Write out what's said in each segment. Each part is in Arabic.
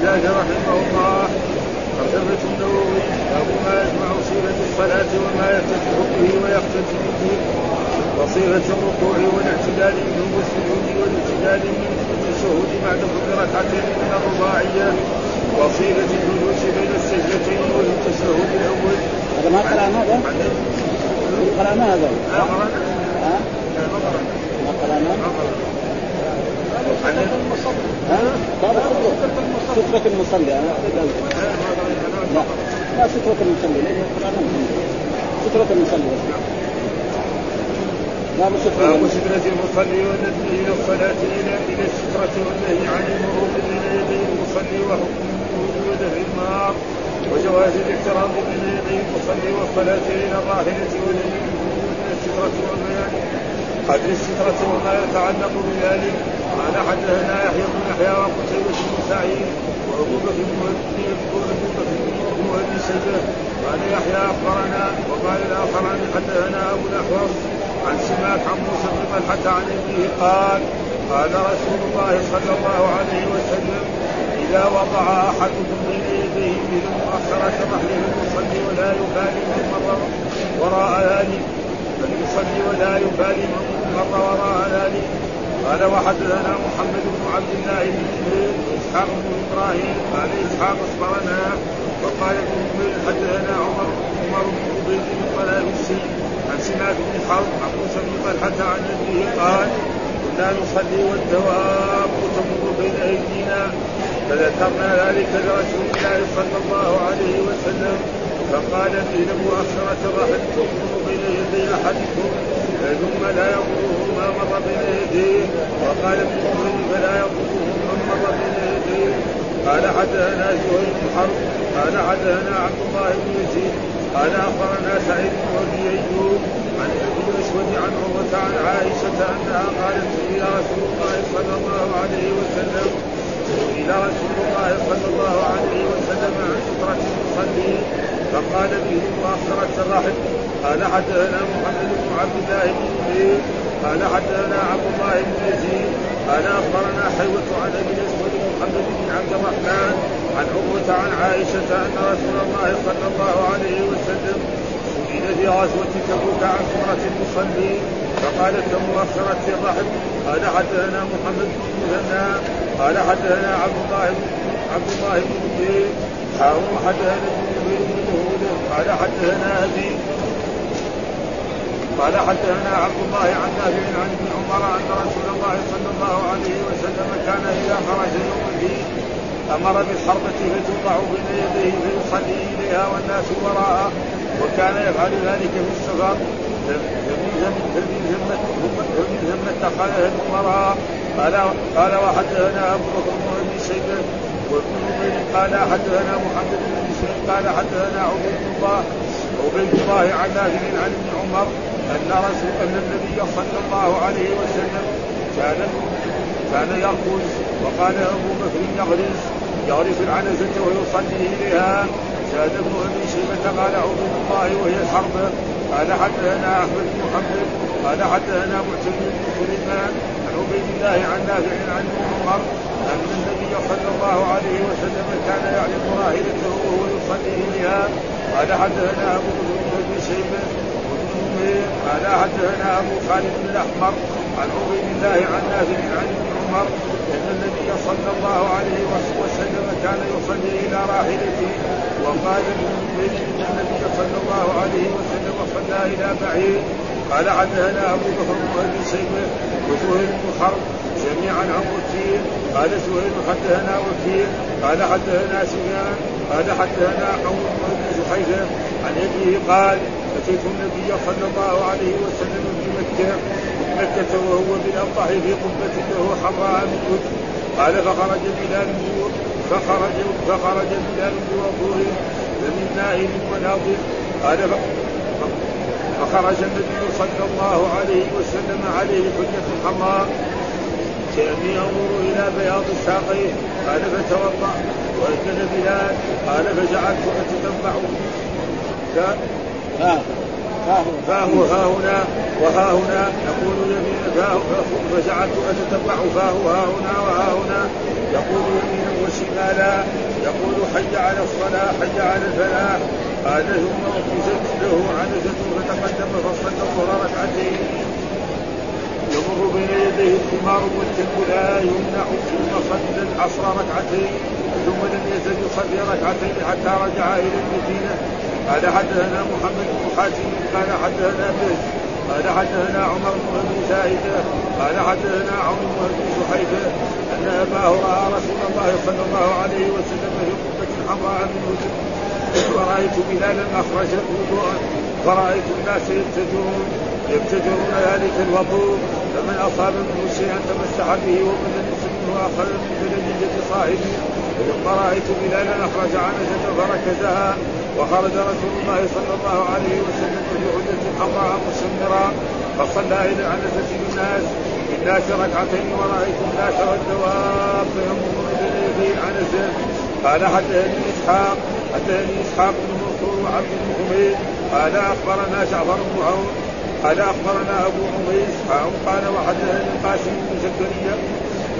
الله رحمه الله ترجمة النووي باب ما يجمع صيغة الصلاة وما يفتتح به ويختتم به وصيغة الركوع والاعتدال منه والسجود والاعتدال منه والتشهد بعد كل ركعتين من الرباعية وصيغة الجلوس بين السجدتين والتشهد الأول. هذا ما قرأنا هذا؟ قرأنا هذا؟ ما قرأنا. ما قرأنا. ما قرأنا؟ ما قرأنا. باب سترة المصلي أنا لا لا سترة المصلي سترة المصلي باب سترة باب سترة المصلي. والنهي إلى الصلاة إلى إلى السترة والنهي عن المرور بين يدي المصلي وحكم وجود النار. وجواز الاحترام بين يدي المصلي والصلاة إلى الراحلة والنهي من السترة والبيان قدر السترة وما يتعلق بذلك قال حدثنا يحيى بن يحيى وقتيبة بن سعيد بكر بن ابي سجده قال يحيى أخبرنا وقال الآخران حدثنا أبو الأحوص عن سماك عن موسى بن طلحه عن ابنه قال قال رسول الله صلى الله عليه وسلم إذا وضع أحدكم بين يديه من مؤخرة رحله المصلي ولا يبالي من مر وراء ذلك فليصلي ولا يبالي من مر وراء ذلك. قال وحدثنا محمد بن عبد الله بن إسحاق بن إبراهيم قال إسحاق اخبرنا وقال ابن جبير حدثنا عمر عمر بن عبيد بن طلابسي عن سماك بن حرب عن موسى بن طلحة عن أبيه قال كنا نصلي والدواب تمر بين أيدينا. فذكرنا ذلك لرسول الله صلى الله عليه وسلم فقال ان مؤخرة الرحل تمر بين يدي أحدكم. ثم لا يضره ما مر بين يديه وقال ابن فلا يضره من مر بين يديه قال حدثنا زهير بن حرب. قال حدثنا عبد الله بن يزيد. قال أخبرنا سعيد بن أبي أيوب عن ابي الأسود عن عروة عن عائشة أنها قالت إلى رسول الله صلى الله عليه وسلم إلى رسول الله صلى الله عليه وسلم عن سترة المصلي فقال به مؤخرة الرحل قال حدثنا محمد بن عبد الله بن زبير قال حدثنا عبد الله بن يزيد قال أخبرنا حيوة عن أبي الاسود محمد بن عبد الرحمن عن عروة عن عائشة أن رسول الله صلى الله عليه وسلم سئل في غزوة تبوك عن سورة المصلي فقال كمؤخرة الرحل قال حدثنا محمد بن مثنى قال حدثنا عبد الله عبد الله بن زبير حدثنا ابن بن قال حدثنا أبي. قال حدثنا عبد الله عن نافع عن ابن عمر أن رسول الله صلى الله عليه وسلم كان إذا خرج يوم الدين أمر بالحربة فتوضع بين يديه فيصلي إليها والناس وراءه وكان يفعل ذلك في السفر. فمن ثم اتخذها الامراء قال قال وحدثنا أبو بكر بن شيبة وابن نمير قال حدثنا محمد بن مسلم قال حدثنا عبيد الله. عبيد الله عن نافع عن ابن عمر أن رسول أن النبي صلى الله عليه وسلم كان كان يغرز وقال أبو بكر يغرز يغرس العنزة ويصلي إليها. زاد ابن أبي شيبة قال عبيد الله وهي الحرب. قال حدثنا أحمد بن محمد قال حدثنا معتمد بن سليمان عن عبيد الله عن نافع عن عمر أن النبي صلى الله عليه وسلم كان يعلم راحلته وهو يصلي إليها. قال حدثنا أبو بكر بن شيبة قال حدثنا أبو خالد الأحمر عن عبيد الله عن نافع عن عمر أن النبي صلى الله عليه وسلم كان يصلي إلى راحلته وقال ابن النبي صلى الله عليه وسلم صلى إلى بعيد. قال حدثنا أبو بكر بن شيبة وزهير بن حرب جميعا عن وكيل. قال زهير حدثنا وكيل. قال حدثنا سفيان. قال حدثنا حول بن زحيفة. عن أبيه قال أتيت النبي صلى الله عليه وسلم في مكة. مكة وهو بالأبطح في قبة له حمراء من وجه قال فخرج بلال فخرج فخرج بلال بوضوء فمن نائم وناظر قال فخرج النبي صلى الله عليه وسلم عليه حجة حمراء كأني أنظر إلى بياض ساقيه قال فتوضأ وأذن بلال. قال فجعلت أتتبع فاه ها هنا وها هنا. يقول يمينا فاه فجعلت اتتبع فاه ها هنا وها هنا. يقول يمينا وشمالا. حي على الصلاة حي على الفلاح. قال ثم أخرجت له عنزة فتقدم فصلى الظهر ركعتين يمر بين يديه الحمار والكلب لا يمنع ثم صلى العصر ركعتين ثم لم يزل يصلي ركعتين حتى رجع إلى المدينة. قال حدثنا محمد بن حاتم قال حدثنا به قال حدثنا عمر بن أبي سائده قال حدثنا عمر بن أبي سحيفه أن أباه رأى رسول الله صلى الله عليه وسلم في قبه حمراء من وجه فرأيت بلالا أخرج وضوءا فرأيت الناس يبتدرون يبتدرون ذلك الوضوء. فمن أصاب منه شيئا تمسح به ومن لم منه اخذ من بلديه صاحبه. ثم رايت بلالا أخرج عنزة فركزها. وخرج رسول الله صلى الله عليه وسلم في عدة حمراء مسمرا فصلى إلى العنزه بالناس بالناس ركعتين ورأيت الناس والدواب يمر بين يدي العنزه قال حدثني إسحاق. حدثني إسحاق بن منصور وعبد بن حميد قال أخبرنا جعفر بن عون قال أخبرنا أبو عميس قال وحدثني القاسم بن زكريا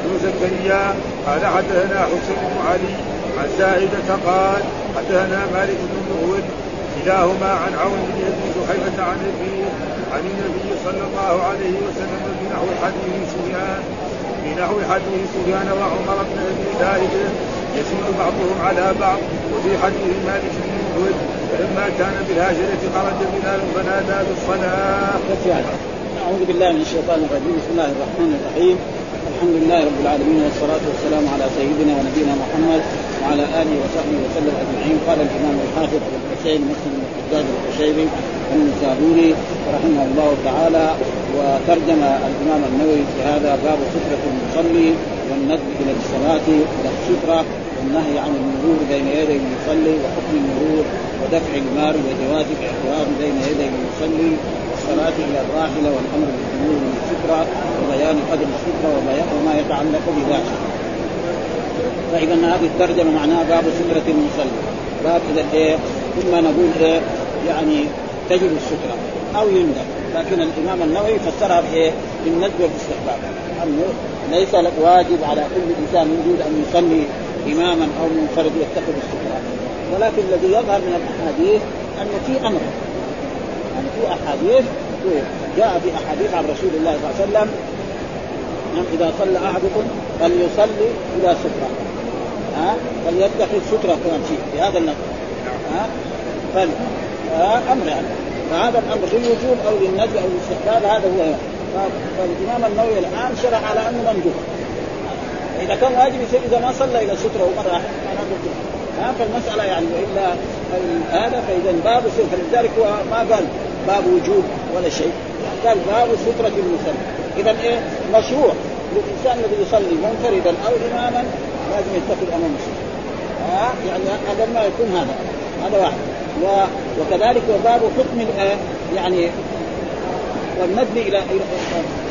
بن زكريا قال حدثنا حسين بن علي عن زائدة قال حدثنا مالك بن مهول كلاهما عن عون بن أبي جحيفة عن النبي عن النبي صلى الله عليه وسلم بنحو حديث سفيان بنحو حديث سفيان وعمر بن أبي ذلك يزيد بعضهم على بعض وفي حديث مالك بن مهول فلما كان بالهاجرة خرج بلال فنادى بالصلاة. أعوذ بالله من الشيطان الرجيم. بسم الله الرحمن الرحيم. الحمد لله رب العالمين والصلاة والسلام على سيدنا ونبينا محمد وعلى آله وصحبه وسلم أجمعين. قال الإمام الحافظ أبو الحسين مسلم بن الحجاج القشيري النسابوري رحمه الله تعالى وترجم الإمام النووي في هذا باب سترة المصلي. والندب إلى الصلاة إلى السترة والنهي عن المرور بين يدي المصلي وحكم المرور ودفع المال وجواز الاحترام بين يدي المصلي والصلاة إلى الراحلة والأمر بالأمور من وبيان قدر السترة وما يتعلق بذلك. فإذا هذه الترجمة معناها باب سترة المصلي. باب إذا إيه ثم نقول إيه يعني تجب السترة أو يندب لكن الإمام النووي فسرها بإيه؟ بالندب والاستحباب ليس واجب على كل إنسان يريد أن يصلي إماما أو منفرد يتخذ السترة ولكن الذي يظهر من الأحاديث أن في أمر. يعني في أحاديث جاء في أحاديث عن رسول الله صلى الله عليه وسلم إذا صلى أحدكم فليصلي إلى سترة. ها؟ فليتخذ شيء في هذا النظر. ها؟ فل أمر يعني فهذا الأمر للوجوب أو للندب أو للاستحباب هذا هو فالامام النووي الآن شرع على أنه مندوب إذا كان واجب يصير إذا ما صلى إلى ستره ومره ها فالمسألة يعني وإلا هذا فإذا باب فلذلك هو ما قال باب وجوب ولا شيء. قال باب سترة المصلي. اذا إيه؟ مشروع للإنسان الذي يصلي منفردا أو إماما لازم يتخذ امام الستره ها يعني هذا ما يكون هذا. هذا واحد. و... وكذلك وباب حكم يعني والندب إلى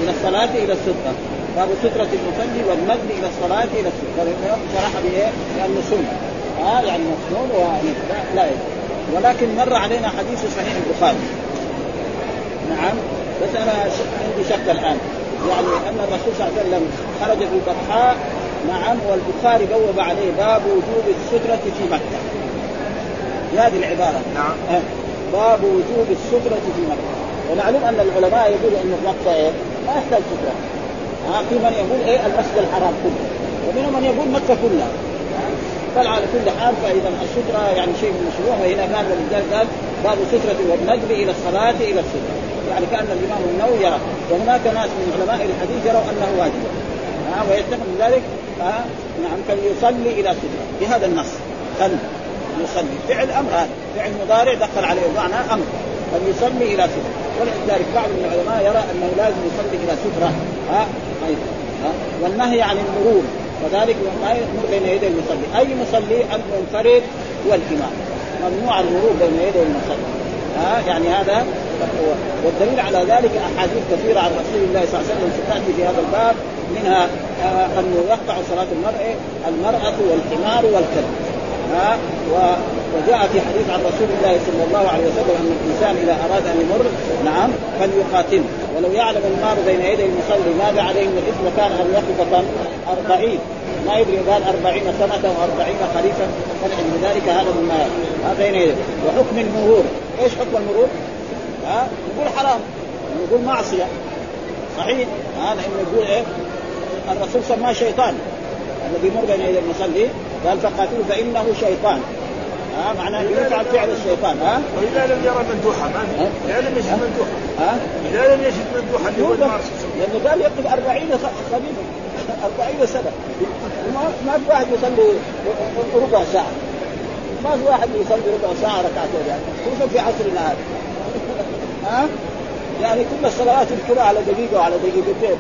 إلى الصلاة إلى الستره باب سترة المصلي والندب إلى الصلاة إلى السترة شرح بايه؟ لأنه سنة ها يعني مسنون و... لا, ولكن مر علينا حديث صحيح البخاري. نعم. بس أنا عندي شك الآن. يعني أن الرسول صلى الله عليه وسلم خرج في البطحاء نعم. والبخاري بوب عليه باب وجوب السترة في مكة. هذه العبارة. نعم. أه. باب وجوب السترة في مكة. ومعلوم أن العلماء يقولوا أن مكة إيه؟ ما يحتاج سترة أه. في من يقول إيه؟ المسجد الحرام كله. ومنهم من يقول مكة كلها. بل على كل حال فإذا السترة يعني شيء مشروع وهنا قال ولذلك قال باب سترة والندب إلى الصلاة إلى السترة يعني كأن الإمام النووي يرى. وهناك ناس من علماء الحديث يروا أنه واجب. ها ويتخذ ذلك. ها نعم فليصلي إلى ستره بهذا النص. خل يصلي. فعل أمر هذا. فعل مضارع دخل عليه. معنى أمر. فليصلي إلى ستره ولذلك بعض العلماء يرى أنه لازم يصلي إلى سترة. ها؟ أيضا ها؟ والنهي عن المرور وذلك ما يمر بين يدي المصلي. أي مصلي؟ المنفرد والإمام. ممنوع المرور بين يدي المصلي. ها؟ يعني هذا والدليل على ذلك أحاديث كثيرة عن رسول الله صلى الله عليه وسلم ستأتي في هذا الباب منها آه أنه يقطع صلاة المرء المرأة والحمار والكلب. ها وجاء في حديث عن رسول الله صلى الله عليه وسلم أن الإنسان إذا أراد أن يمر نعم فليقاتله ولو يعلم المار بين يدي المصلي ماذا عليه من الإثم كان أن يقف كم 40 ما يدري قال 40 سنة أو 40 خريفا فلأجل ذلك هذا مما بين يديه. وحكم المرور. إيش حكم المرور؟ ها نقول حرام. نقول معصية. صحيح؟ هذا انه يقول إيه؟ الرسول سماه شيطان. الذي يمر بين يدي المصلي قال فقاتلوا فإنه شيطان. ها معناه يفعل فعل الشيطان ها؟ وإذا لم يرى مندوحه ما إذا لم يجد مندوحه ها؟ إذا لم يجد مندوحه اللي هو لأنه قال يطلب 40 خليفه 40 سنة. ما في واحد يصلي ربع ساعة. ما في واحد يصلي ربع ساعة ركعتين يعني. خصوصا في عصرنا هذا. ها؟ يعني كل الصلوات يذكرها على دقيقة وعلى دقيقتين.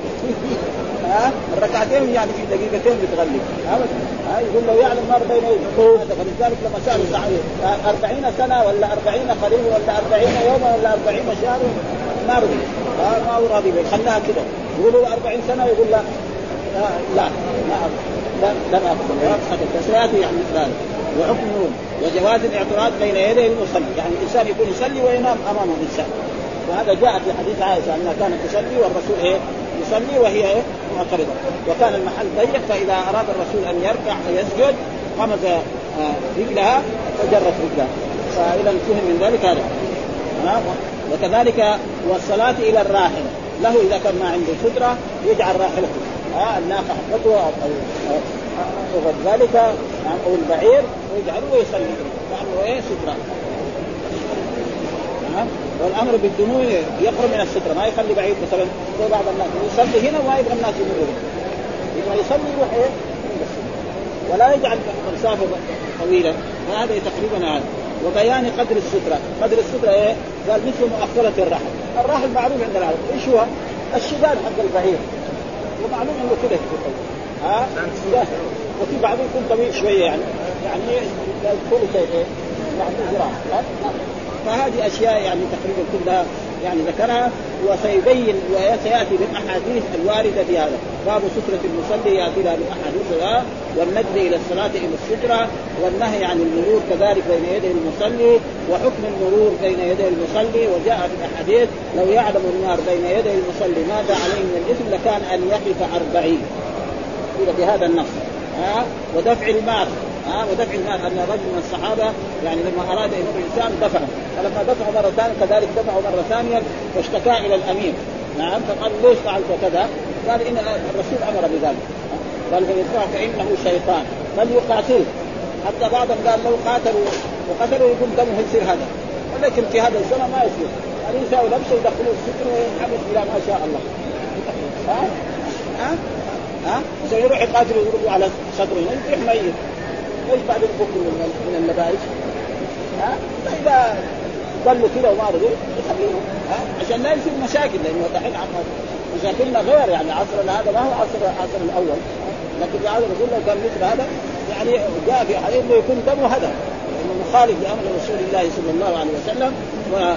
ها؟ الركعتين يعني في دقيقتين بتغلب ها يقول لو يعلم ما بين هذا فلذلك لما سعيد 40 سنة ولا 40 قريب ولا 40 يوما ولا 40 شهر ما رضي ما هو راضي خلاها كده. يقولوا 40 سنة يقول لا. لا ما لا لا اقبل فسياتي يعني ذلك وحكم وجواز الاعتراض بين يدي المصلي. يعني الإنسان يكون يصلي وينام أمامه انسان وهذا جاء في حديث عائشة أنها كانت تصلي والرسول إيه؟ يصلي وهي إيه؟ معترضه وكان المحل ضيق فاذا اراد الرسول ان يركع ويسجد آه، رجلها فجرت رجلها فاذا فهم من ذلك هذا وكذلك والصلاة إلى الراحل له إذا كان ما عنده سترة يجعل راحلته ها الناقة حقته أو أو ذلك أو البعير ويجعله ويصلي لأنه إيه سترة والأمر بالدنو يقرب من السترة ما يخلي بعيد مثلا زي بعض الناس. يصلي هنا وما يبغى الناس يمروا يبغى يصلي يروح إيه؟ ولا يجعل مسافة طويلة. فهذا تقريبا هذا. وبيان قدر السترة، قدر السترة إيه؟ قال مثل مؤخرة الرحل، الرحل معروف عند العرب، إيش هو؟ الشداد حق البعير ومعلوم إنه كده يكون ها؟ وفي بعضهم يكون طويل شوية يعني. يعني كل شيء إيه؟ يعني ذراع فهذه أشياء يعني تقريبا كلها يعني ذكرها وسيبين وسيأتي بالأحاديث الواردة في هذا. باب سترة المصلي يأتي لها بالاحاديث والنجد إلى الصلاة إلى السترة والنهي عن المرور كذلك بين يدي المصلي وحكم المرور بين يدي المصلي. وجاء في الأحاديث لو يعلم النار بين يدي المصلي ماذا عليه من الاثم لكان أن يقف أربعين. بهذا النص. ها؟ ودفع المال. ها ودفع المال أن رجل من الصحابة يعني لما أراد يمر الإنسان دفعه. فلما دفعه مرة ثانية كذلك دفعه مرة ثانية واشتكى إلى الأمير. نعم فقال ليش فعلت كذا؟ قال إن الرسول أمر بذلك. قال فيدفع فإنه شيطان. فليقاتله حتى بعضهم قال لو قاتلوا وقتلوا يكون دمه يصير هذا. ولكن في هذا الزمن ما يصير. يعني يساوي نفسه السجن وينحبس إلى ما شاء الله. ها؟ ها؟ ها؟ يروح يقاتل ويضربوا على صدره يصبح ميت. إيش بعد البكر من اللبائس؟ ها؟ فإذا ضلوا كذا وما رضوا يخليهم عشان لا يصير مشاكل لأنه دحين مشاكلنا غير يعني عصرنا هذا ما هو عصر العصر الأول. لكن عهد الرسول لو كان مثل هذا يعني جاء في حديث إنه يكون دمه هذا إنه مخالف لأمر رسول الله صلى الله عليه وسلم و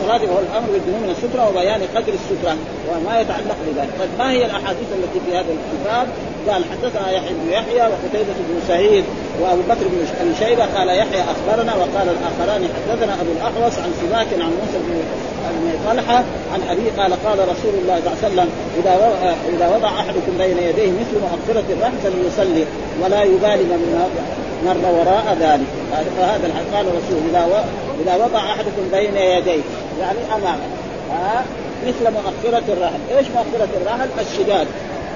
الصلاة وهو الأمر بالدنو من السترة وبيان قدر السترة وما يتعلق بذلك، طيب ما هي الأحاديث التي في هذا الكتاب؟ قال حدثنا يحيى بن يحيى وقتيبة بن سعيد وأبو بكر بن شيبة قال يحيى أخبرنا وقال الآخران حدثنا أبو الأحوص عن سباك عن موسى بن طلحة عن أبي قال قال رسول الله صلى الله عليه وسلم إذا إذا وضع أحدكم بين يديه مثل مؤخرة الرحم فليصلي ولا يبالي من مر وراء ذلك. فهذا الحديث قال الرسول إذا إذا وضع أحدكم بين يديه يعني أمامه. ها؟ مثل مؤخرة الرحل، إيش مؤخرة الرحل؟ الشداد.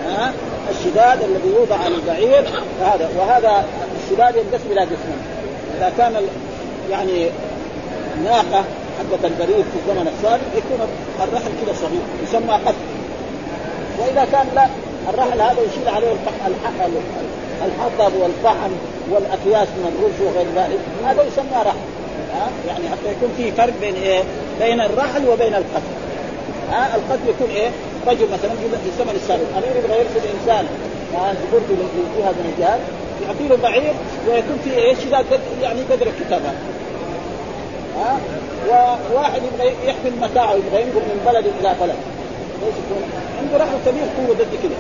ها؟ الشداد الذي يوضع على البعير. هذا وهذا الشداد ينقسم إلى قسمين إذا كان يعني ناقة حقة البريد في الزمن السابق يكون الرحل كذا صغير. يسمى قتل وإذا كان لا الرحل هذا يشيل عليه الحطب والفحم والأكياس من الرز وغير ذلك هذا يسمى رحل ها؟ يعني حتى يكون في فرق بين إيه؟ بين الرحل وبين القتل. ها؟ القتل يكون إيه؟ رجل مثلا في الزمن السابق امير يبغى يرسل انسان برضه لجهه من الجهات يعطي له بعير ويكون في؟ شداد يعني قدر الكتابة. ها؟ وواحد يبغى يحمل متاعه يبغى ينقل من بلد إلى بلد. إيش يكون؟ عنده رحل كبير قوة قد كده.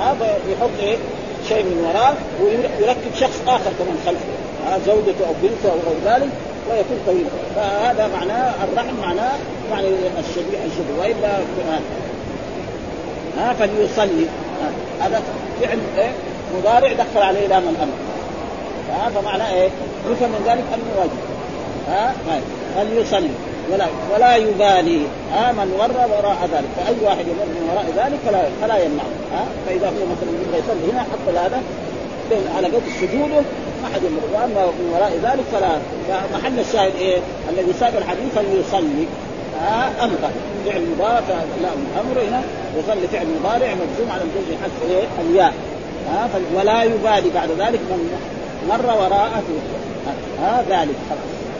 هذا يحط إيه؟ شيء من وراه ويركب شخص آخر كمان خلفه. زوجته أو بنته أو غير ذلك ويكون طويل. فهذا معناه الرحم معناه يعني الشبيه الشبه. وإلا ها فليصلي. هذا فعل إيه؟ مضارع دخل عليه لام الامر فمعناه إيه؟ يفهم من ذلك أنه واجب. ها؟ فليصلي. ولا ولا يبالي. ها من ور وراء ذلك. فأي واحد يمر من وراء ذلك فلا فلا يمنعه ها فإذا هو مثلا يصلي هنا حتى هذا على قد سجوده ما حد يمر. وأما من وراء ذلك فلا. فمحل الشاهد إيه؟ الذي ساق الحديث فليصلي ها أمر. فعل مضارع لا أمر هنا. يصلي فعل مضارع مجزوم على الجزء حذف إيه؟ الياء. ها ولا يبالي بعد ذلك من مر وراءه. ها ذلك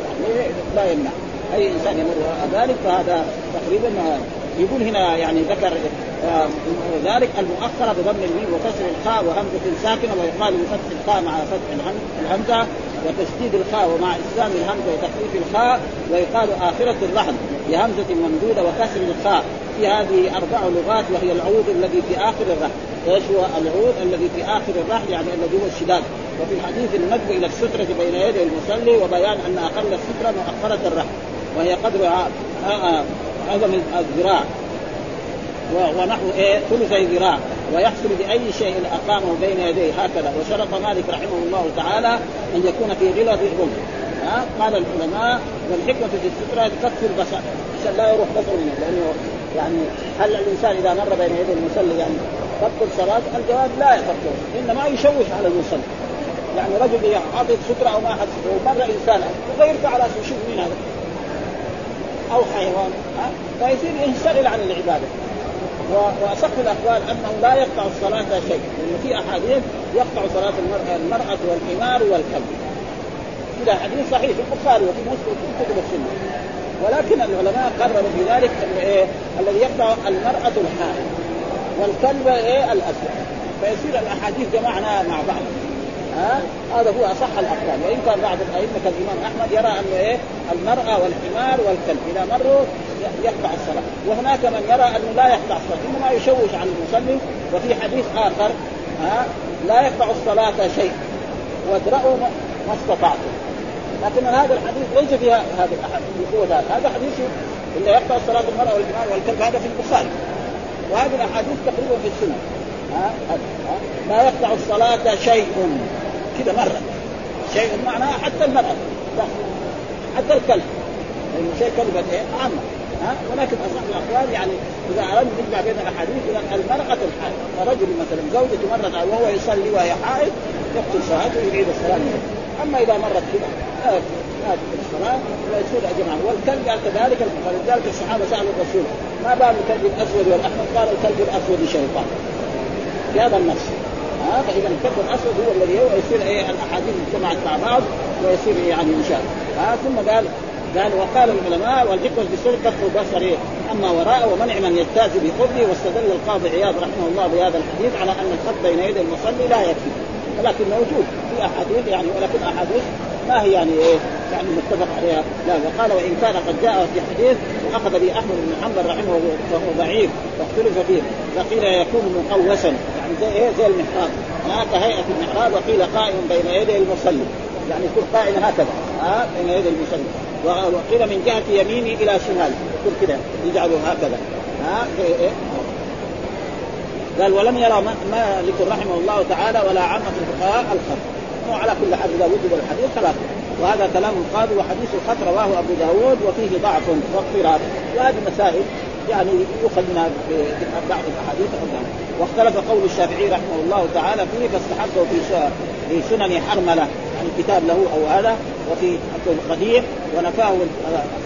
يعني لا يمنع. أي إنسان يمر ذلك فهذا تقريبا يقول هنا يعني ذكر آه، ذلك المؤخرة بضم الميم وكسر الخاء وهمزة ساكنة ويقال بفتح الخاء مع فتح الهمزة وتشديد الخاء ومع اسلام الهمزة وتخفيف الخاء ويقال آخرة الرحم بهمزة ممدودة وكسر الخاء. في هذه أربع لغات وهي العود الذي في آخر الرحم إيش هو العود الذي في آخر الرحل؟ يعني الذي هو الشداد. وفي الحديث الندب إلى السترة بين يدي المصلي وبيان أن أقل الستره مؤخرة الرحل. وهي قدر عظم الذراع. ونحو إيه؟ ثلثي ذراع. ويحصل بأي شيء اقامه بين يديه. هكذا. وشرط مالك رحمه الله تعالى أن يكون في غلظ الرمح ها؟ قال العلماء والحكمة في الستره تكفي البصر عشان لا يروح بصره منه لأنه يعني هل الإنسان إذا مر بين يدي المصلي يعني تبطل صلاة الجواب لا يبطل إنما يشوش على المصلي. يعني رجل حاطط سترة أو ما حد ومر إنسان. ويرفع رأسه. يشوف مين هذا. أو حيوان فيصير ينشغل عن العبادة. وأصح الأقوال انه لا يقطع الصلاة شيء لأن في أحاديث يقطع صلاة المرأة المرأة والحمار والكلب. إلى حديث صحيح في البخاري وفي مسلم وفي كتب السنة. ولكن العلماء قرروا في ذلك إيه؟ الذي يقطع المرأة الحائض والكلب إيه؟ الأسود. فيصير الأحاديث جمعناها مع بعض. ها؟ هذا هو أصح الأقوال. وإن كان بعض الأئمة كالإمام أحمد يرى انه إيه؟ المرأة والحمار والكلب إذا مروا يقطع الصلاة. وهناك من يرى أنه لا يقطع الصلاة إنما يشوش على المصلي. وفي حديث آخر ها؟ لا يقطع الصلاة شيء. وادرأوا ما استطعتم. لكن هذا الحديث ليس فيها هذا بقوه هذا. حديث اللي يقطع الصلاة المرأة والحمار والكلب هذا في البخاري. وهذه الأحاديث تقريبا في السنة. ها؟ ها؟ لا يقطع الصلاة شيء. كذا مرة. شيء معناه حتى المرأة. حتى الكلب. لأنه شيء كلمه إيه؟ عامه ها؟ ولكن أصح الأقوال يعني إذا أردنا نجمع بين الأحاديث إذا المرأة الحائض. رجل مثلا زوجته مرت وهو يصلي وهي حائض يقتل صلاته ويعيد الصلاة. أما إذا مرت كذا لا تقتل الصلاة ويصير اجمع والكلب قال كذلك فلذلك الصحابة سألوا الرسول ما بال الكلب الأسود والأحمر؟ قال الكلب الأسود شيطان. في هذا النص. ها فاذا الكلب الاسود هو الذي يصير إيه الأحاديث اجتمعت مع بعض ويصير يعني مشاهد ها ثم قال قال وقال العلماء والحكمة بالسر كف البصر أما وراءه ومنع من يجتاز بقربه واستدل القاضي عياض رحمه الله بهذا الحديث على أن الخط بين يدي المصلي لا يكفي. ولكن موجود في أحاديث يعني ولكن أحاديث ما هي يعني إيه؟ يعني متفق عليها. لا وقال وإن كان قد جاء في حديث واخذ به أحمد بن حنبل رحمه وهو ضعيف واختلف فيه فقيل يكون مقوسا. يعني زي إيه؟ زي المحراب. هناك هيئة المحراب وقيل قائم بين يدي المصلي. يعني يكون قائم هكذا. ها؟ بين يدي المصلي. وقيل من جهة يمينه إلى شمال. يكون كذا يجعله هكذا. ها؟ إيه. قال ولم يرى مالك رحمه الله تعالى ولا عامة الفقهاء الخط وعلى كل حال إذا وجد الحديث خلاص وهذا كلام القاضي وحديث الخط رواه أبو داود وفيه ضعف واضطراب وهذه مسائل يعني يؤخذ منها بعض الأحاديث واختلف قول الشافعي رحمه الله تعالى فيه فاستحبه في في سنن حرملة يعني كتاب له أو هذا وفي القديم ونفاه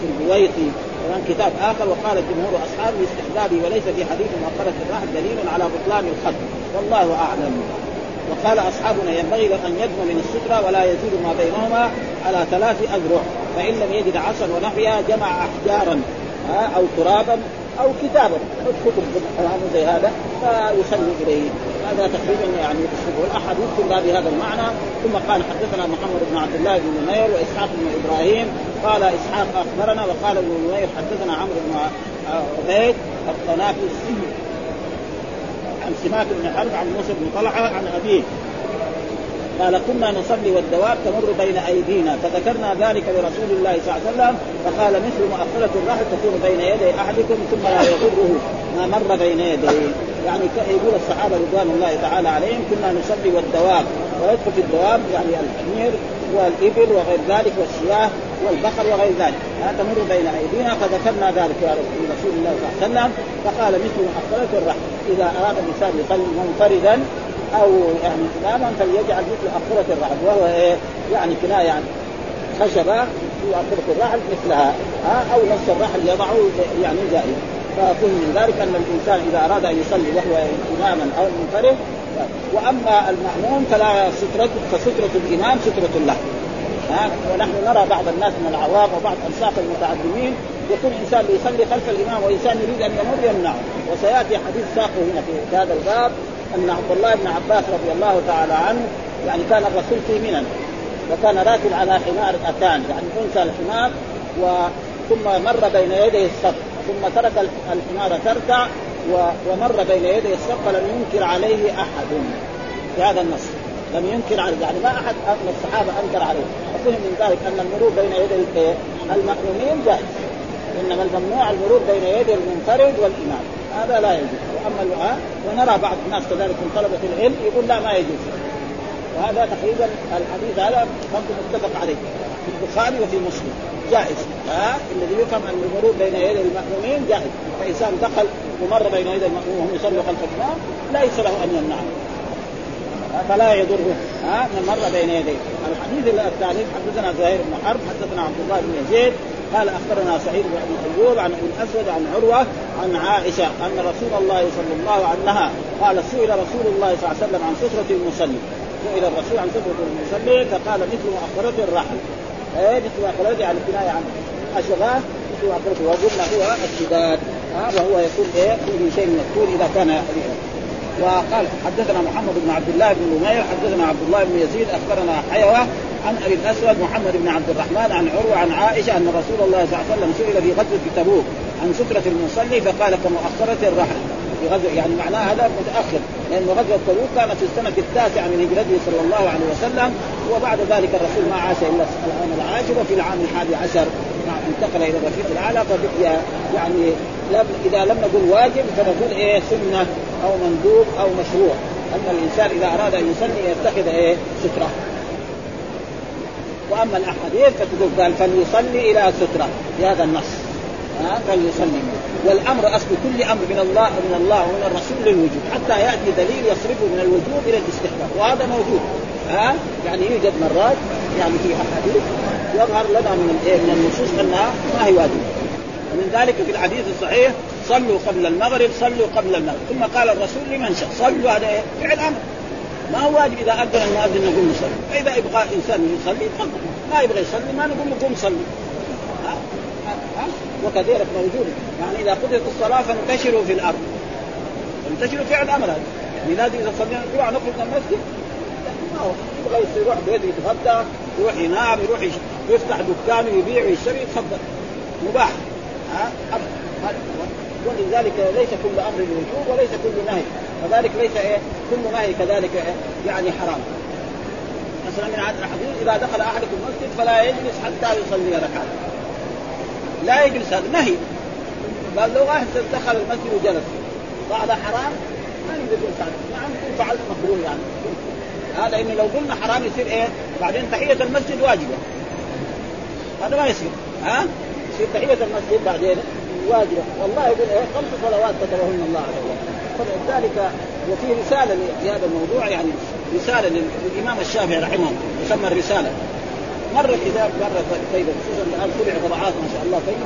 في البويطي ومن كتاب آخر وقال جمهور أصحابه باستحبابه وليس في حديث مؤخرة الراحل دليل على بطلان الخط والله أعلم. وقال أصحابنا ينبغي أن يدنو من الستره ولا يزيد ما بينهما على ثلاث أذرع فإن لم يجد عصا ونحوها جمع أحجارا أو ترابا أو كتابا. كتب زي هذا فيصلي إليه. هذا تقريبا يعني والاحاديث كلها بهذا المعنى. ثم قال حدثنا محمد بن عبد الله بن نمير وإسحاق بن إبراهيم. قال إسحاق أخبرنا وقال ابن نمير حدثنا عمرو بن عبيد الطنافسي. سماك بن حرب عن موسى بن طلحة عن أبيه. قال كنا نصلي والدواب تمر بين أيدينا. فذكرنا ذلك لرسول الله صلى الله عليه وسلم فقال مثل مؤخرة الرحل تكون بين يدي أحدكم ثم لا يضره ما مر بين يديه. يعني يقول الصحابة رضوان الله تعالى عليهم كنا نصلي والدواب. ويدخل في الدواب يعني الحمير والإبل وغير ذلك والشياه والبقر وغير ذلك. تمر بين أيدينا. فذكرنا ذلك يا رسول الله صلى الله عليه وسلم. فقال مثل محصلة الرحم إذا أراد الإنسان يصلي منفردا أو يعني اماما فليجعل مثل اقرة الرحل وهو إيه؟ يعني كناية عن خشبة في اقرة الرحل مثلها. ها؟ أو نص الرحل يضعه يعني جائز فكل من ذلك أن الإنسان إذا أراد أن يصلي وهو إماما أو منفرد وأما المأموم فلا سترة فسترة الامام سترة له. ها؟ ونحن نرى بعض الناس من العوام وبعض أنساق المتعلمين يكون إنسان يصلي خلف الإمام وإنسان يريد أن يمر يمنعه. وسيأتي حديث ساقه هنا في هذا الباب أن عبد الله بن عباس رضي الله تعالى عنه يعني كان الرسول في منى وكان راكب على حمار أتان يعني أنثى الحمار و ثم مر بين يديه الصف ثم ترك الحمار ترتع ومر بين يدي الصف فلم ينكر عليه أحد. في هذا النص. لم ينكر عليه. يعني ما أحد من الصحابة أنكر عليه. وفهم من ذلك أن المرور بين يدي المأمومين جائز. إنما الممنوع المرور بين يدي المنفرد والإمام. هذا لا يجوز. وأما الوعاء ونرى بعض الناس كذلك من طلبة العلم يقول لا ما يجوز. وهذا تقريبا الحديث هذا برضه متفق عليه. في البخاري وفي مسلم. جائز. ها؟ الذي يفهم أن المرور بين يدي المأمومين جائز. فانسان دخل ومر بين يدي المأموم وهم يصلوا خلف الإمام ليس له أن يمنعه. فلا يضره. ها من مر بين يديه. الحديث الثاني حدثنا زهير بن حرب حدثنا عبد الله بن يزيد قال أخبرنا سعيد بن أيوب عن أبي الأسود عن عروة عن عائشة أن رسول الله صلى الله عنها قال سئل رسول الله صلى الله عليه وسلم عن ستره المصلي. سئل الرسول عن ستره المصلي فقال مثل مؤخرة الرحل. إيه مثل مؤخرة يعني كنايه عن اشغاه مثل مؤخرة وقلنا هو الشداد وهو يكون إيه فيه شيء مذكور إذا كان يحريها وقال حدثنا محمد بن عبد الله بن نمير حدثنا عبد الله بن يزيد أخبرنا حيوة عن أبي الأسود محمد بن عبد الرحمن عن عروة عن عائشة أن رسول الله صلى الله عليه وسلم سئل في غزوة تبوك عن سترة المصلي فقال كمؤخره الرحل. في غزوة يعني معناه هذا متأخر لأن غزوة تبوك كانت في السنة التاسعة من هجرته صلى الله عليه وسلم وبعد ذلك الرسول ما عاش إلا العام العاشر وفي العام الحادي عشر انتقل إلى الرفيق الأعلى فبقي يعني لم إذا لم نقول واجب فنقول إيه سنة أو مندوب أو مشروع. ان الإنسان إذا أراد أن يصلي يتخذ إيه سترة. وأما الأحاديث فتقول قال فليصلي إلى سترة. في هذا النص. ها؟ فليصلي. والأمر أصل كل أمر من الله من الله ومن الرسول للوجوب حتى يأتي دليل يصرفه من الوجوب إلى الاستحباب. وهذا موجود. ها؟ يعني يوجد مرات يعني في أحاديث. يظهر لنا من من النصوص أنها ما هي واجبة. ومن ذلك في الحديث الصحيح صلوا قبل المغرب صلوا قبل المغرب. ثم قال الرسول لمن شاء صلوا هذا إيه؟ فعل أمر. ما هو واجب إذا أذن المؤذن نقول نصلي فإذا يبغى إنسان يصلي ما يبغى يصلي ما نقول له قم صلي وكذلك موجود يعني إذا قضيت الصلاة فانتشروا في الأرض. انتشروا فعل أمر هذا. يعني لازم إذا صلينا نروح نخرج من المسجد. ما هو. يبغى يروح بيته يتغدى يروح ينام يروح يفتح دكان ويبيع ويشتري يتفضل مباح. ها؟ ولذلك ليس كل أمر وجوب وليس كل نهي. كذلك ليس إيه؟ كل نهي كذلك إيه؟ يعني حرام. مثلا من هذا الحديث إذا دخل أحدكم المسجد فلا يجلس حتى يصلي ركعة. لا يجلس هذا نهي. قال لو واحد دخل المسجد وجلس هذا حرام ما نقول نعم نقول فعلت مكروه يعني. هذا انه لو قلنا حرام يصير إيه؟ بعدين تحية المسجد واجبة. هذا ما يصير. ها؟ يصير تحية المسجد بعدين واجبة. والله يقول إيه؟ خمس صلوات كتبهن الله وجل فلذلك وفي رسالة في هذا الموضوع يعني رسالة للإمام الشافعي رحمه الله يسمى الرسالة. مرة كتاب مرة طيبة خصوصا الآن طلع طبعات ما شاء الله طيبة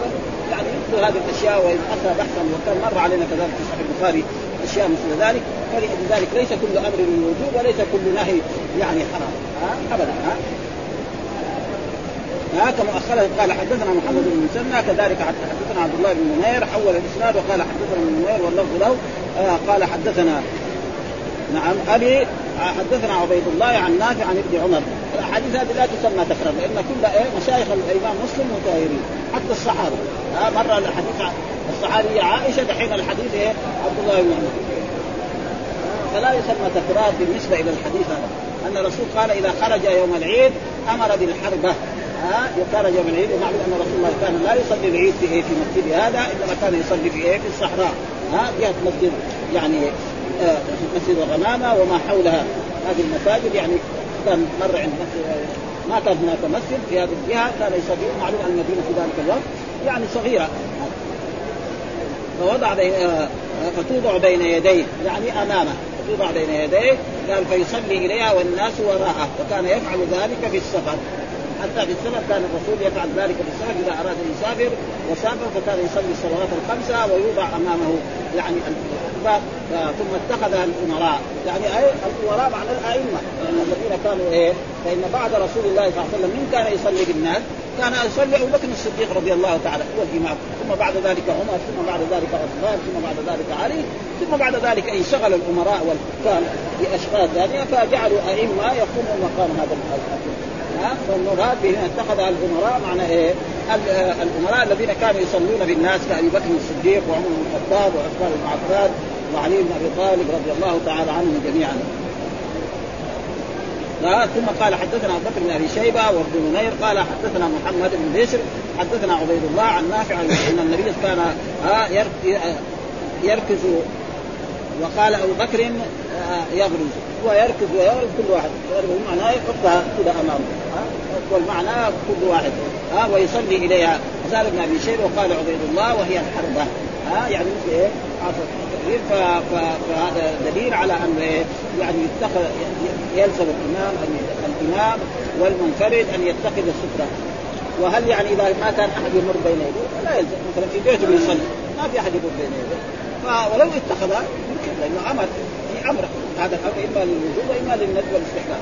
يعني يذكر هذه الأشياء ويبحثها بحثا وكان مر علينا كذلك في صحيح البخاري. أشياء مثل ذلك فلذلك ليس كل أمر للوجوب وليس كل نهي يعني حرام. ها؟ أبدا ها؟ ها؟ كما اخره قال حدثنا محمد بن مسنى كذلك حدثنا عبد الله بن نمير حول الإسناد وقال حدثنا ابن نمير واللفظ له آه قال حدثنا نعم. ابي حدثنا عبيد الله عن نافع عن ابن عمر. الأحاديث هذه لا تسمى تكرار لأن كل إيه مشايخ الإمام مسلم مطهرين حتى الصحابة. آه مرة الحديث الصحابية عائشة دحين الحديث إيه عبد الله بن عمر. فلا يسمى تكرار بالنسبة إلى الحديث هذا. أن الرسول قال إذا خرج يوم العيد أمر بالحربة. ها خرج يوم العيد ومعلوم أن رسول الله كان لا يصلي العيد في إيه في مسجد هذا إنما كان يصلي في إيه في الصحراء. ها جهه مسجد يعني آه مسجد الغمامة وما حولها هذه المساجد يعني كان مر عند ما كان هناك مسجد في هذه الجهة كان يصلي معلوم أن المدينة في ذلك الوقت يعني صغيرة. فوضع بين آه، فتوضع بين يديه يعني أمامه توضع بين يديه قال فيصلي إليها والناس وراءه وكان يفعل ذلك في السفر. حتى في السفر كان الرسول يفعل ذلك في السفر إذا أراد أن يسافر وسافر فكان يصلي الصلوات الخمسة ويوضع أمامه يعني الخطبة ثم اتخذها الأمراء. يعني اي الأمراء معنى الأئمة. الذين كانوا إيه؟ فإن بعد رسول الله صلى الله عليه وسلم من كان يصلي بالناس؟ كان يصلي أبو بكر الصديق رضي الله تعالى هو الامام ثم بعد ذلك عمر ثم بعد ذلك عثمان ثم بعد ذلك علي ثم بعد ذلك انشغل الأمراء والحكام بأشغال ثانية فجعلوا أئمة يقوموا مقام هذا ها فالمراد به اتخذ الأمراء معنى إيه؟ الأمراء الذين كانوا يصلون بالناس كأبي بكر الصديق وعمر بن الخطاب وعثمان بن عفان وعلي بن أبي طالب رضي الله تعالى عنهم جميعا. ثم قال حدثنا أبو بكر بن أبي شيبة وابن نمير قال حدثنا محمد بن بشر حدثنا عبيد الله عن نافع أن النبي كان يركز وقال أبو بكر يغرز هو يركز ويغرز كل واحد يغرز معناه يحطها كذا أمامه والمعنى كل واحد. ها ويصلي إليها. زال ابن أبي شيبة وقال عبيد الله وهي الحربة. ها يعني مثل إيه؟ فهذا دليل على أن؟ يعني يتخذ يلزم الإمام الإمام والمنفرد أن يتخذ السترة. وهل يعني إذا ما كان أحد يمر بين يديه؟ لا يلزم. مثلا في بيته يصلي. ما في أحد يمر بين يديه. ولو اتخذها يمكن لأنه أمر. في أمر. هذا الأمر إما للوجوب وإما للندب والاستحباب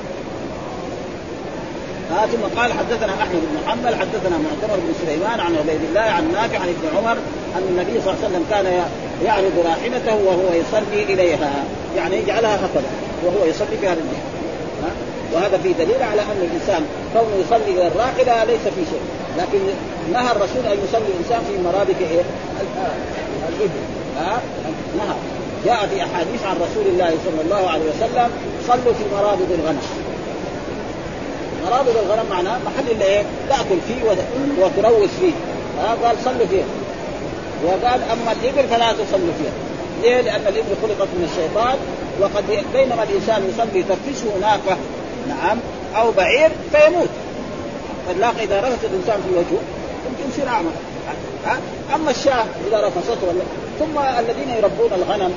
ها ثم قال حدثنا أحمد بن محمد حدثنا معتمر بن سليمان عن عبيد الله عن نافع عن ابن عمر أن النبي صلى الله عليه وسلم كان يعرض راحلته وهو يصلي إليها يعني يجعلها هكذا وهو يصلي في هذا الجهة. وهذا في دليل على أن الإنسان كونه يصلي إلى الراحلة ليس في شيء لكن نهى الرسول أن يصلي الإنسان في مرابط إيه؟ الإبل. ها نهى. جاء في أحاديث عن رسول الله صلى الله عليه وسلم صلوا في مرابط الغنم. مرابط الغنم معناه محل اللي إيه؟ تأكل فيه وتروس فيه. ها قال صلوا فيه. وقال أما الإبل فلا تصلوا فيها. ليه؟ لأن الإبل خلقت من الشيطان وقد بينما الإنسان يصلي تركشه ناقة نعم أو بعير فيموت. فالناقه إذا رفست الإنسان في وجهه يمكن يصير اعمى أما الشاة إذا رفسته ولا ثم الذين يربون الغنم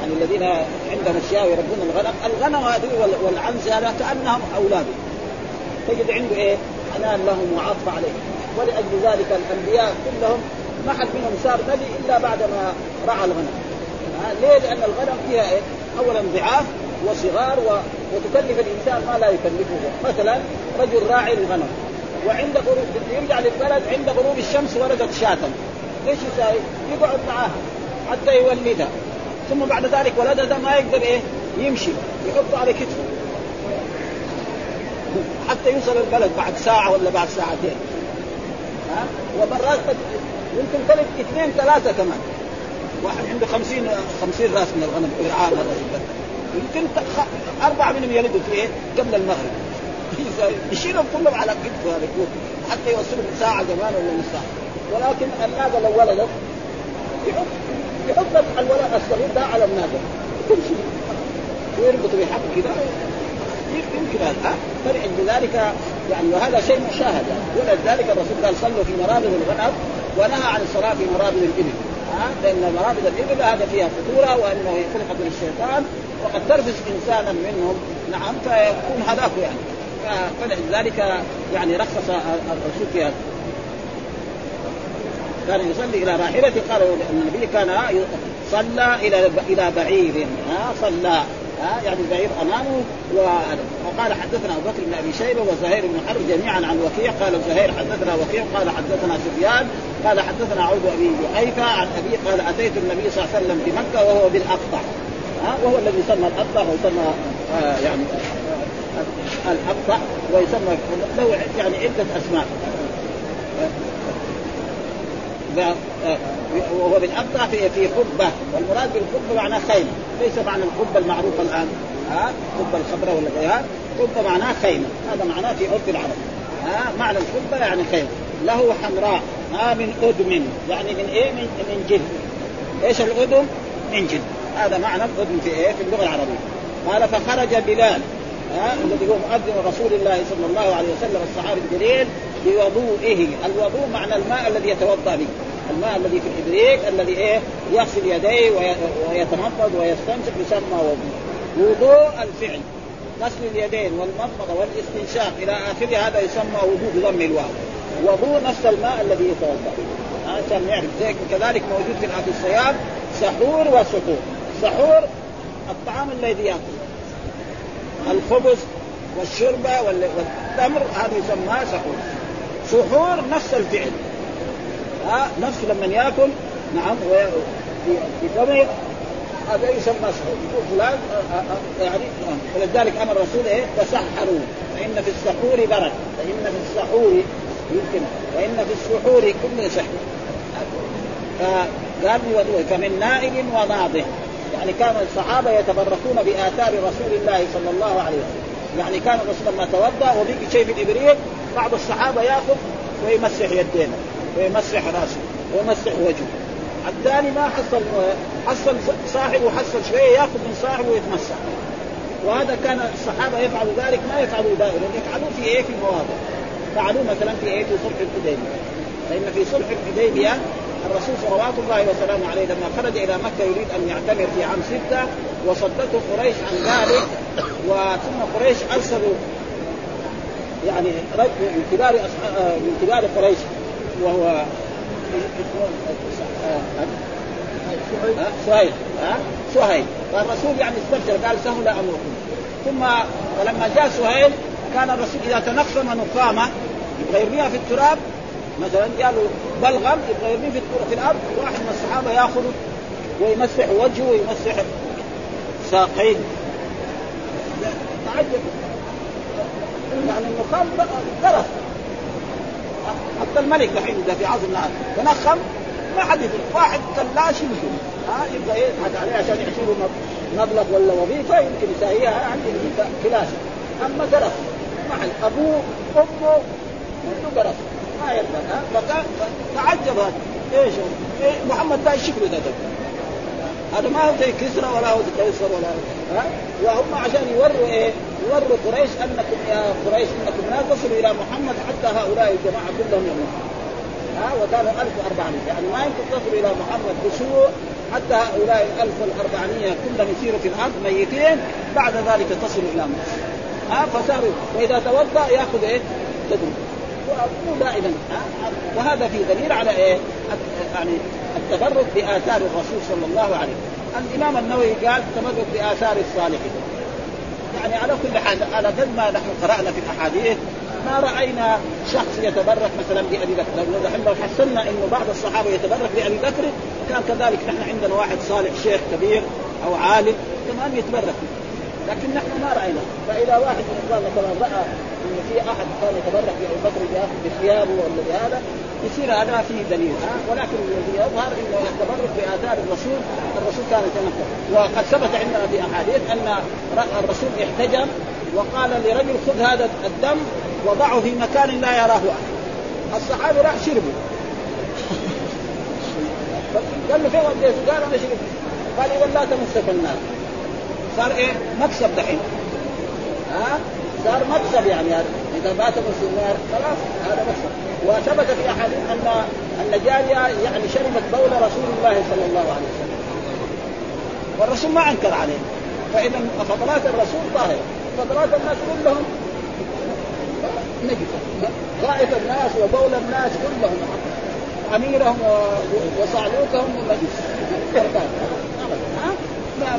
يعني الذين عندهم اشياء يربون الغنم، الغنم هذه والعنز هذا كأنهم اولاده. تجد عنده إيه؟ حنان لهم وعطف عليهم، ولأجل ذلك الأنبياء كلهم ما حد منهم صار نبي إلا بعد ما رعى الغنم. ليه؟ لأن الغنم فيها إيه؟ اولا ضعاف وصغار و... وتكلف الإنسان ما لا يكلفه، مثلا رجل راعي الغنم وعند غروب يرجع للبلد عند غروب الشمس ولدت شاة إيش يساوي؟ يقعد معاها حتى يولدها ثم بعد ذلك ولدها ما يقدر إيه؟ يمشي يحطه على كتفه حتى يوصل البلد بعد ساعة ولا بعد ساعتين. ها؟ ومرات يمكن تلد اثنين ثلاثة كمان. واحد عنده خمسين خمسين راس من الغنم يرعاه مرة يمكن أربعة منهم يلدوا في إيه؟ قبل المغرب. يشيلهم كلهم على كتفه هذا حتى يوصلوا ساعة كمان ولا نص ساعة. ولكن الناقة لو ولدت يحط يحط الولد الصغير ده على الناقة. تمشي ويربط بحق كذا يمكن هذا فلعند ذلك يعني وهذا شيء مشاهد يعني ولذلك الرسول قال صلوا في مرابض الغنم ونهى عن الصلاة في مرابض الإبل لأن مرابض الإبل هذا فيها خطورة وانه خلقت من الشيطان وقد ترفس إنسانا منهم. نعم فيكون هلاك يعني. فلذلك يعني رخص الرسول في هذا. كان يصلي إلى راحلته قال النبي كان صلى إلى إلى بعير صلى. ها يعني البعير أمامه وقال حدثنا أبو بكر بن أبي شيبة وزهير بن حرب جميعا عن وكيع. قال زهير حدثنا وكيع قال حدثنا سفيان قال حدثنا عوض أبي جحيفه عن أبي قال أتيت النبي صلى الله عليه وسلم بمكة وهو بالأقطع. ها وهو الذي سمى الأقطع وسمى آه يعني آه الأقطع ويسمى له يعني عدة أسماء. وهو بالاقطع في في قبه والمراد بالقبه معناه خيمه ليس معنى القبه المعروفه الآن. ها؟ قبه الخضراء ولا غيرها. قبه معناه خيمه هذا معناه في عرف العرب. ها؟ معنى القبه يعني خيمه له حمراء. ها؟ من آدم يعني من إيه؟ من من جلد إيش الأذن؟ من جلد هذا معنى الأذن في إيه؟ في اللغة العربية. قال فخرج بلال. ها؟ الذي هو مؤذن رسول الله صلى الله عليه وسلم الصحابي الجليل. بوضوئه، الوضوء معنى الماء الذي يتوضأ به، الماء الذي في الإبريق الذي إيه؟ يغسل يديه ويتمضمض ويستنشق يسمى وضوء. وضوء الفعل. غسل اليدين والمضمضة والاستنشاق إلى آخره هذا يسمى وضوء بضم الواو. وضوء نفس الماء الذي يتوضأ عشان نعرف زي كذلك موجود في الصيام سحور وسحور سحور الطعام الذي يأكل. الخبز والشربة والتمر هذا يسمى سحور. سحور نفس الفعل. ها نفس لما يأكل نعم في فمه هذا يسمى سحور. يقول فلان يعني ولذلك أمر الرسول إيه؟ تسحروا فإن في السحور بركه فإن في السحور يمكن. وإن في السحور كل سحر. فقال فمن نائب وناضح يعني كان الصحابة يتبركون بآثار رسول الله صلى الله عليه وسلم. يعني كان الرسول لما توضأ وبقي شيء في الابريق بعض الصحابة يأخذ ويمسح يدينه ويمسح رأسه ويمسح وجهه. الثاني ما حصل حصل صاحبه حصل شوية يأخذ من صاحبه ويتمسح. وهذا كان الصحابة يفعلوا ذلك ما يفعلوا دائما يفعلوه في إيه في المواضع فعلوه مثلا في إيه في صلح الحديبية. فإن في صلح الحديبية الرسول صلوات الله وسلامه عليه لما خرج إلى مكة يريد أن يعتمر في عام ستة وصدته قريش عن ذلك وثم قريش أرسلوا يعني رجل من كبار من كبار قريش وهو سهيل سهيل فالرسول يعني استبشر قال سهل امركم ثم فلما جاء سهيل كان الرسول إذا تنخم نخامه يبغى يرميها في التراب مثلا قالوا بلغم يبغى يرميه في في الأرض واحد من الصحابة يأخذه ويمسح وجهه ويمسح ساقين. تعجب يعني النخام درس حتى الملك دحين إذا في عصر النهار تنخم ما حد يدري. واحد كلاش يمكن ها يبغى يضحك عليه عشان يحسبه مبلغ ولا وظيفة يمكن يساويها عندي فلاشه أما درس. حد. أبوه أمه كله درس. ما ها فكان تعجب هذا. إيش إيه محمد ده شكله ده, هذا ما هو زي كسرى ولا هو زي ولا ها؟ وهم عشان يوروا إيه؟ يوروا قريش انكم يا قريش أنكم لا تصلوا إلى محمد حتى هؤلاء الجماعة كلهم يموتون ها؟ وكانوا 1400 يعني ما يمكن تصلوا إلى محمد بسوء حتى هؤلاء ال 1400 كلهم يسيروا في الأرض ميتين بعد ذلك تصلوا إلى محمد ها؟ فصاروا وإذا توضأ يأخذ إيه؟ تدريب مو دائما. وهذا في دليل على إيه؟ يعني التبرك بآثار الرسول صلى الله عليه وسلم. الإمام النووي قال التبرك بآثار الصالحين. يعني على كل حال على قد ما نحن قرأنا في الأحاديث ما رأينا شخص يتبرك مثلا بأبي بكر. لو حصلنا إنه بعض الصحابة يتبرك بأبي بكر كان كذلك نحن عندنا واحد صالح شيخ كبير أو عالم تمام يتبرك. لكن نحن ما رأينا. فاذا واحد من اخواننا مثلا رأى إن في أحد كان يتبرك بأبي بكر بثيابه ولا بهذا يصير هذا فيه دليل ها؟ ولكن الذي يظهر إنه التبرك بآثار الرسول الرسول كان يتنفر وقد ثبت عندنا في أحاديث أن الرسول احتجم وقال لرجل خذ هذا الدم وضعه في مكان لا يراه أحد. الصحابي راح شربوا قال له فين؟ قال أنا شربت. قال إذا لا تمسك النار. صار إيه؟ مكسب دحين. ها؟ صار مكسب يعني هذا. إذا مات النار خلاص هذا مكسب. وثبت في أحاديث أن أن جارية يعني شربت بول رسول الله صلى الله عليه وسلم. والرسول ما أنكر عليه. فاذا فضلات الرسول طاهره فضلات الناس كلهم. نجسه غائط الناس وبول الناس كلهم. أميرهم وصعلوكهم نجس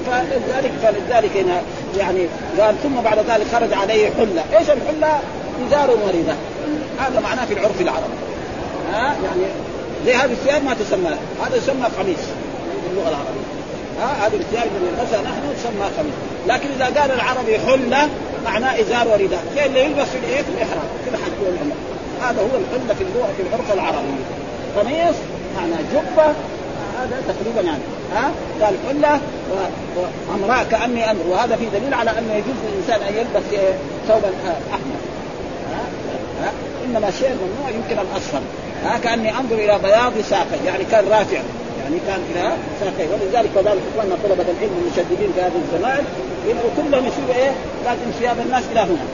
فلذلك فلذلك يعني قال ثم بعد ذلك خرج عليه حلة، إيش الحلة؟ إزار ورده هذا معناه في العرف العربي ها؟ يعني زي هذه الثياب ما تسمى هذا يسمى قميص في اللغة العربية. ها؟ هذه الثياب اللي نلبسها نحن تسمى قميص لكن إذا قال العربي حلة معناه إزار ورداء. زي اللي يلبس في الإيه؟ في الإحرام في الحج والعمرة. هذا هو الحلة في اللغة في العرف العربي قميص معناه جبة هذا تقريبا يعني. ها؟ قال حله وحمراء كأني أمر. وهذا في دليل على أنه يجوز للإنسان أن يلبس ثوبا أحمر. ها؟ إنما الشيء الممنوع يمكن الأصفر. ها؟ كأني أنظر إلى بياض ساقه يعني كان رافع. يعني كان إلى ساقيه ولذلك كذلك إخواننا طلبة العلم المشددين في هذا الزمان يبغوا كلهم يصيروا إيه؟ لازم ثياب الناس إلى هنا.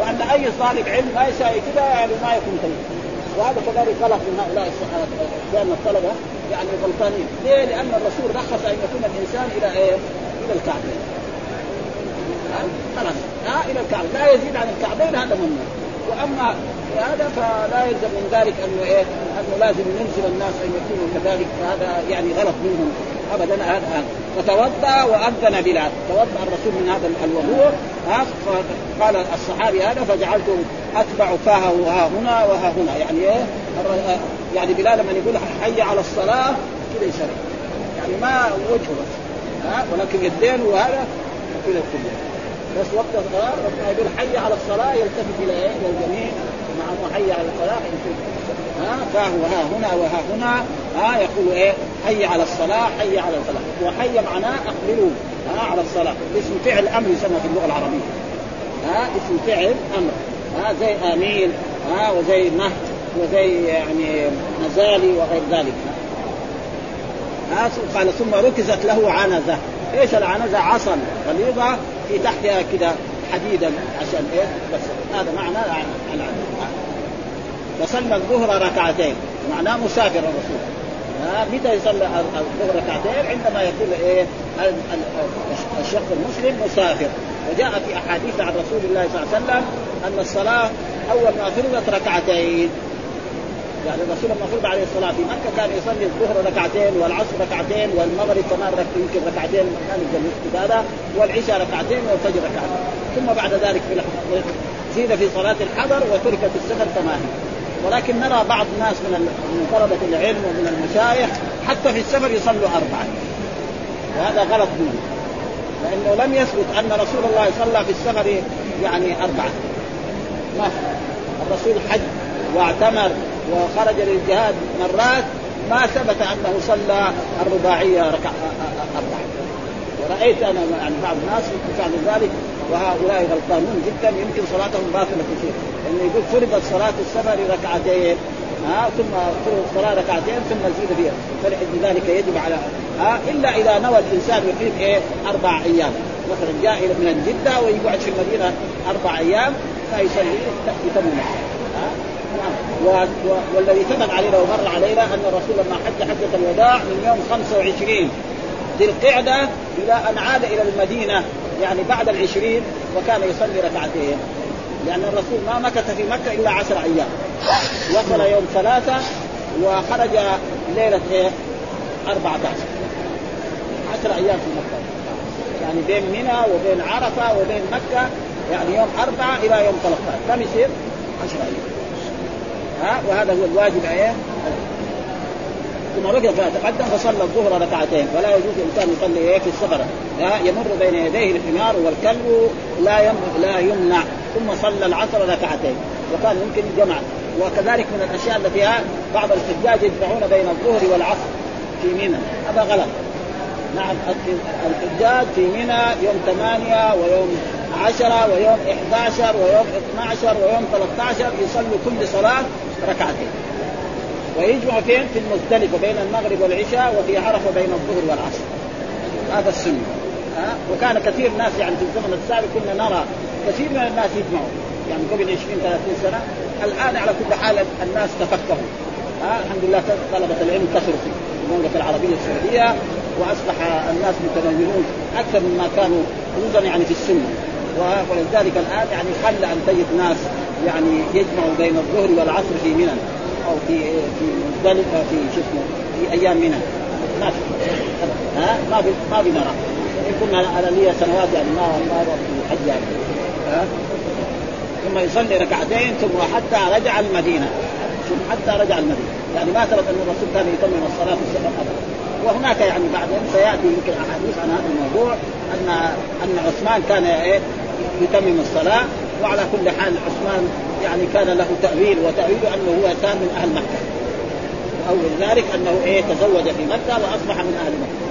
وأن أي طالب علم ما يساوي كذا يعني ما يكون طيب. وهذا كذلك غلط من هؤلاء اخواننا الطلبة يعني غلطانين. ليه؟ لأن الرسول رخص أن يكون الإنسان إلى إيه؟ إلى الكعبين خلاص. ها؟ إلى الكعبة. لا يزيد عن الكعبين هذا ممنوع وأما هذا فلا يلزم من ذلك أنه إيه أنه لازم ننزل الناس أن يكونوا كذلك. فهذا يعني غلط منهم ابدا. هذا فتوضا وأذن بلال. توضأ الرسول من هذا الوضوء. قال الصحابي هذا فجعلت أتبع فاه ها هنا وها هنا. يعني إيه يعني بلال لما يقول حي على الصلاة كذا يسرع يعني ما وجهه بس. ها ولكن يدين وهذا كذا كله بس وقت الصلاه يقول حي على الصلاة يلتفت إلى إيه؟ إلى الجميع. مع حي على الصلاة. ها؟ فهو ها هنا وها هنا. ها؟ يقول إيه؟ حي على الصلاة حي على الفلاح وحي معناه أقبلوا. ها؟ على الصلاة. اسم فعل أمر يسمى في اللغة العربية. ها؟ اسم فعل أمر. ها؟ زي آمين. ها؟ وزي نهج وزي يعني نزالي وغير ذلك. ها؟ قال ثم ركزت له عنزة. إيش العنزة؟ عصا غليظة في تحتها كده. حديدا عشان إيه؟ بس هذا معنى فصلى الظهر ركعتين. معناه مسافر الرسول. متى يصلي الظهر ركعتين؟ عندما يكون إيه؟ الشخص المسلم مسافر. وجاء في أحاديث عن رسول الله صلى الله عليه وسلم أن الصلاة أول ما فرضت ركعتين. يعني الرسول لما فرض عليه الصلاة في مكة كان يصلي الظهر ركعتين والعصر ركعتين والمغرب كمان يمكن ركعتين كان هذا والعشاء ركعتين والفجر ركعتين. ثم بعد ذلك في زيد في صلاة الحضر وتركت السفر كما هي ولكن نرى بعض الناس من من طلبة العلم ومن المشايخ حتى في السفر يصلوا أربعة. وهذا غلط منه. لأنه لم يثبت أن رسول الله صلى في السفر يعني أربعة. ما الرسول حج واعتمر وخرج للجهاد مرات ما ثبت أنه صلى الرباعية ركع أربعة. ورأيت أنا يعني بعض الناس يفعل ذلك وهؤلاء غلطانون جدا يمكن صلاتهم باطلة كثير لأنه يقول فرضت صلاة السفر ركعتين ها ثم الصلاه ركعتين ثم زيد فيها. فلذلك يجب على ها إلا إذا نوى الإنسان يقيم إيه؟ أربع أيام. مثلا جاء من جدة ويقعد في المدينة أربع أيام فيصلي يتم نعم. والذي ثبت علينا ومر علينا أن الرسول لما حج حجة الوداع من يوم 25 ذي القعدة إلى أن عاد إلى المدينة يعني بعد العشرين وكان يصلي ركعتين. لأن الرسول ما مكث في مكة إلا عشر أيام. وصل يوم ثلاثة وخرج إيه؟ أربعة عشر. عشر أيام في مكة. يعني بين منى وبين عرفة وبين مكة يعني يوم أربعة إلى يوم 13 كم يصير؟ عشر أيام. ها وهذا هو الواجب إيه ثم رجع فتقدم فصلى الظهر ركعتين. ولا يجوز الانسان يصلي في السفر. يمر بين يديه الحمار والكلب لا. لا يمنع. ثم صلى العصر ركعتين. وكان يمكن جمع وكذلك من الأشياء التي بعض الحجاج يجمعون بين الظهر والعصر في منى. هذا غلط. نعم الحجاج في منى يوم ثمانية ويوم عشرة ويوم 11 ويوم 12 ويوم 13 يصلوا كل صلاة ركعتين ويجمع فين؟ في المزدلفة بين المغرب والعشاء وفي عرفة بين الظهر والعصر. هذا السنة. ها؟ وكان كثير ناس يعني في الزمن السابق كنا نرى كثير من الناس يجمعوا يعني قبل 20 30 سنة الآن على كل حال الناس تفكهوا ها الحمد لله طلبة العلم كثروا في المملكة العربية السعودية وأصبح الناس متميزون أكثر مما كانوا خصوصا يعني في السنة ولذلك الآن يعني حل أن تجد ناس يعني يجمعوا بين الظهر والعصر في منى أو في في مزدلفه في شو اسمه في أيام منى. ما في ها؟ ما في ما بنرى إن كنا أنا لي سنوات يعني ما ما رحت الحج يعني ها؟ ثم يصلي ركعتين ثم حتى رجع المدينة ثم حتى رجع المدينة. يعني ما ثبت أن الرسول كان يتمم الصلاة في السفر ابدا. وهناك يعني بعدين سيأتي يمكن أحاديث عن هذا الموضوع أن أن عثمان كان إيه؟ يتمم الصلاة وعلى كل حال عثمان يعني كان له تأويل وتأويله أنه هو كان من أهل مكة. وأول ذلك أنه إيه تزوج في مكة وأصبح من أهل مكة.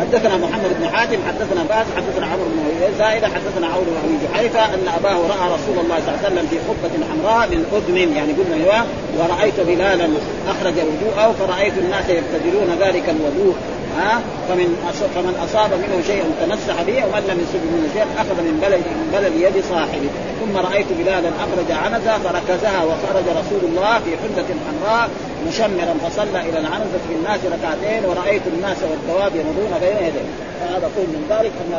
حدثنا محمد بن حاتم حدثنا باز حدثنا عمرو بن زائده حدثنا عون بن جحيفة أن أباه رأى رسول الله صلى الله عليه وسلم في خطبة حمراء من اذن يعني قلنا إيوه ورأيت بلالا أخرج وضوءه فرأيت الناس يبتدرون ذلك الوضوء. ها؟ فمن فمن أصاب منه شيئا تمسح به ومن لم يصب منه شيئا أخذ من بلد من بلد يد صاحبه. ثم رأيت بلالا أخرج عنزة فركزها وخرج رسول الله في حلة حمراء مشمرا فصلى إلى العنزة في الناس ركعتين ورأيت الناس والدواب يمضون بين يديه. فهذا قول من ذلك ان